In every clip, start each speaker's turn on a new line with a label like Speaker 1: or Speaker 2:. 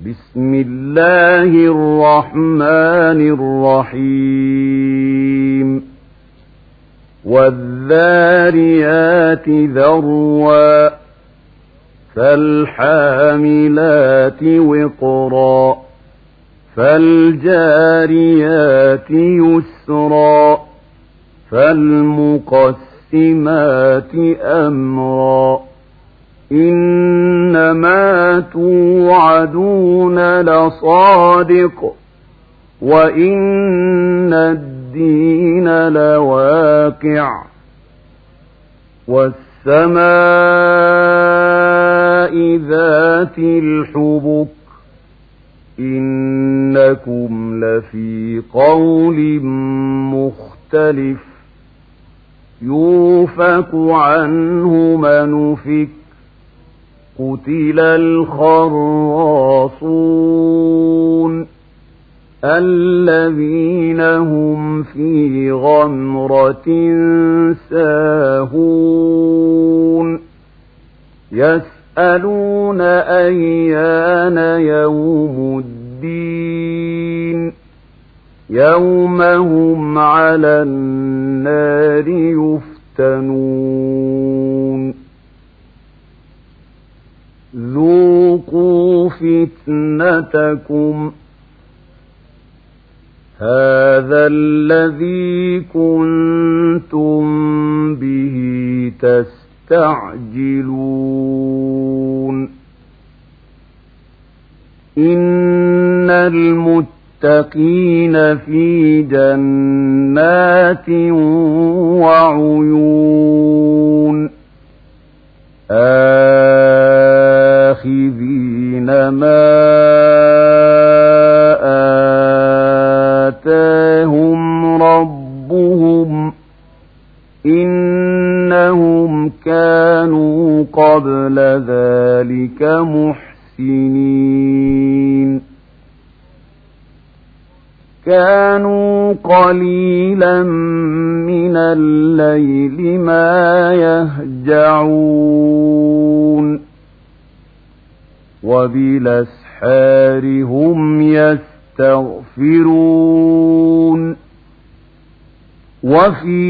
Speaker 1: بسم الله الرحمن الرحيم. والذاريات ذروا فالحاملات وقرا فالجاريات يسرا فالمقسمات أمرا إنما توعدون لصادق وإن الدين لواقع والسماء ذات الحبك إنكم لفي قول مختلف يوفك عنه من فك قتل الخراصون الذين هم في غمرة ساهون يسألون أيان يوم الدين يوم هم على النار يفتنون ذوقوا فتنتكم هذا الذي كنتم به تستعجلون إن المتقين في جنات وعيون آخذين ما آتاهم ربهم إنهم كانوا قبل ذلك محسنين. كانوا قليلا من الليل ما وبالأسحار هم يستغفرون. وفي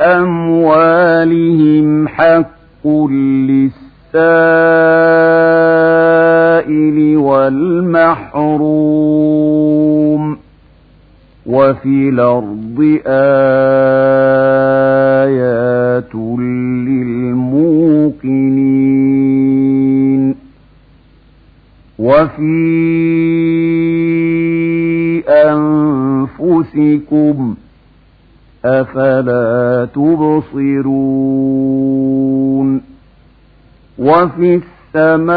Speaker 1: أموالهم حق للسائل والمحروم. وفي الأرض ايات وفي أنفسكم أفلا تبصرون وفي السماء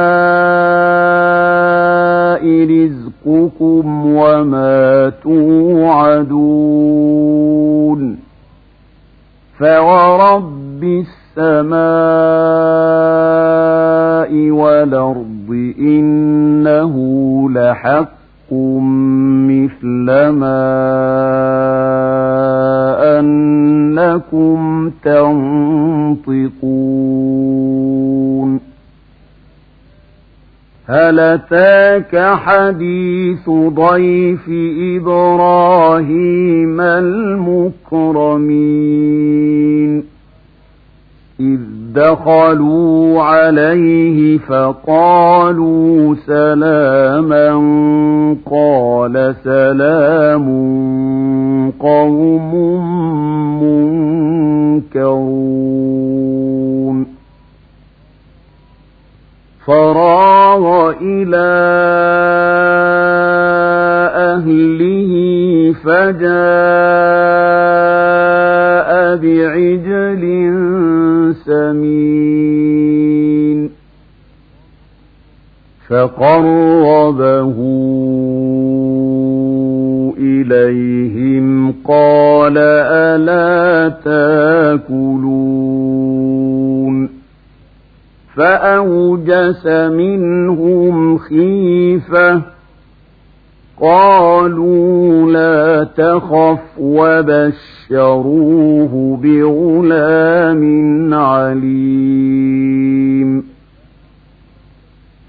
Speaker 1: رزقكم وما توعدون فورب السماء والأرض إنه لحق مثل ما أنكم تنطقون. هل أتاك حديث ضيف إبراهيم المكرمين؟ دخلوا عليه فقالوا سلاما قال سلام قوم منكرون. فراغ إلى أهله فجاء فقربه إليهم قال ألا تاكلون فأوجس منهم خيفة قالوا لا تخف وبشروه بغلام عليم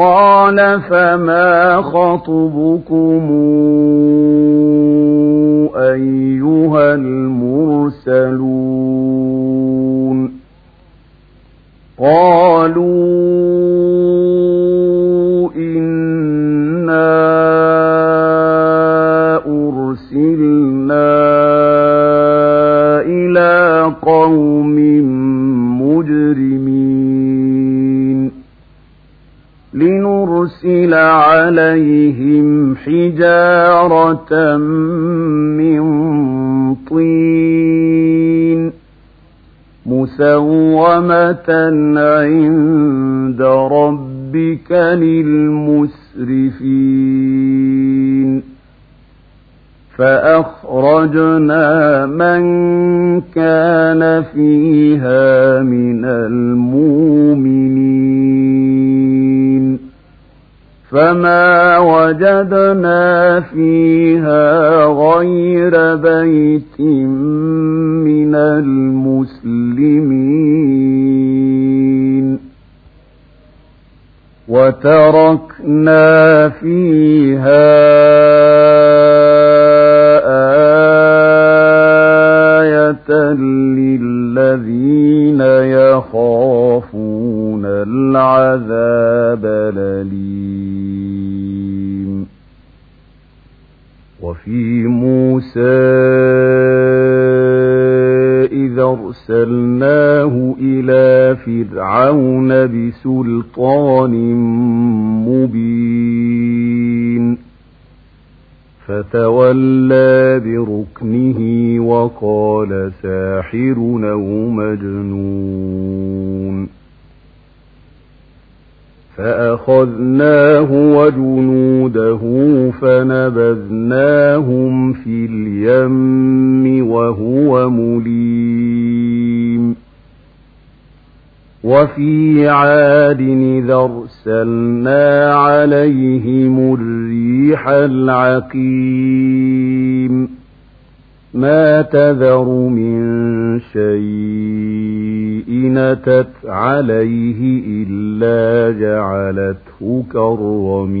Speaker 1: قال فما خطبكم أيها المرسلون قالوا عليهم حجارة من طين مسومة عند ربك للمسرفين فأخرجنا من كان فيها من المؤمنين فما وجدنا فيها غير بيت من المسلمين وتركنا فيها العذاب الأليم وفي موسى إذا أرسلناه إلى فرعون بسلطان مبين. فتولى بركنه وقال ساحر أو مجنون. فأخذناه وجنوده فنبذناهم في اليم وهو مليم وفي عاد إذا أرسلنا عليهم الريح العقيم ما تذر من شيء نتت عليه إلا جعلته كالرميم.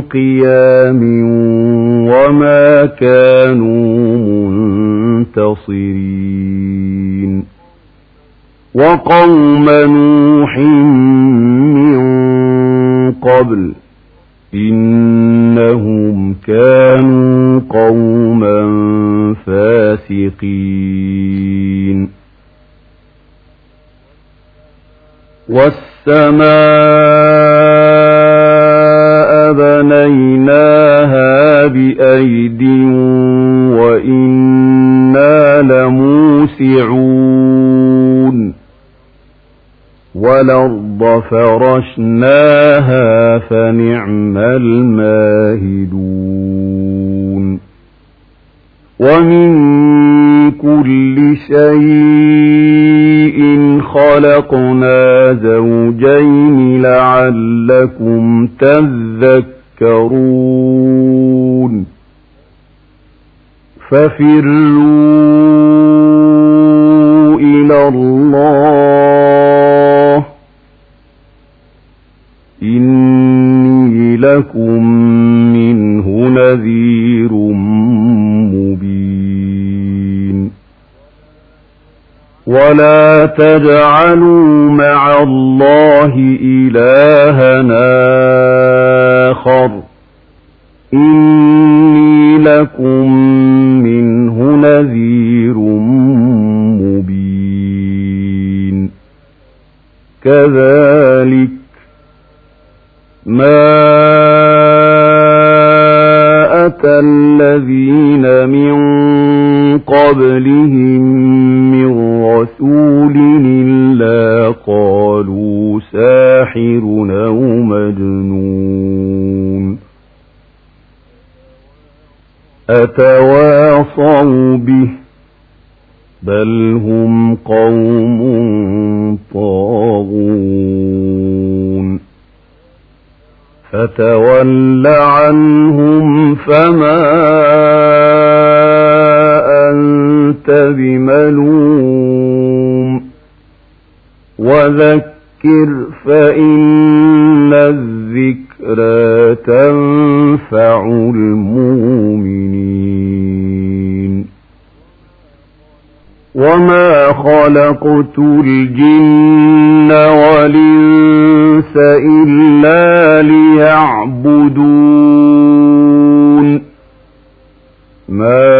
Speaker 1: قيام وما كانوا منتصرين. وقوم نوح من قبل إنهم كانوا قوما فاسقين. والسماء بنيناها بأيد وإنا لموسعون والأرض فرشناها فنعم الماهدون ومن كل شيء خلقنا زوجين لعلكم تذكرون ففروا إلى الله إني لكم منه نذير ولا تجعلوا مع الله إلهنا آخر إني لكم منه نذير مبين كذلك ما أتى الذين من قبلهم رسول إلا قالوا ساحر أو مجنون. أتواصوا به بل هم قوم طاغون. فتول عنهم فما أنت بملوم. وذكر فإن الذكرى تنفع المؤمنين. وما خلقت الجن والإنس إلا ليعبدون. ما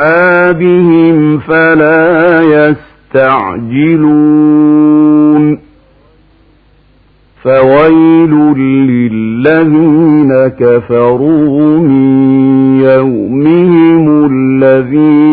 Speaker 1: أصحابهم فلا يستعجلون. فويل للذين كفروا من يومهم الذي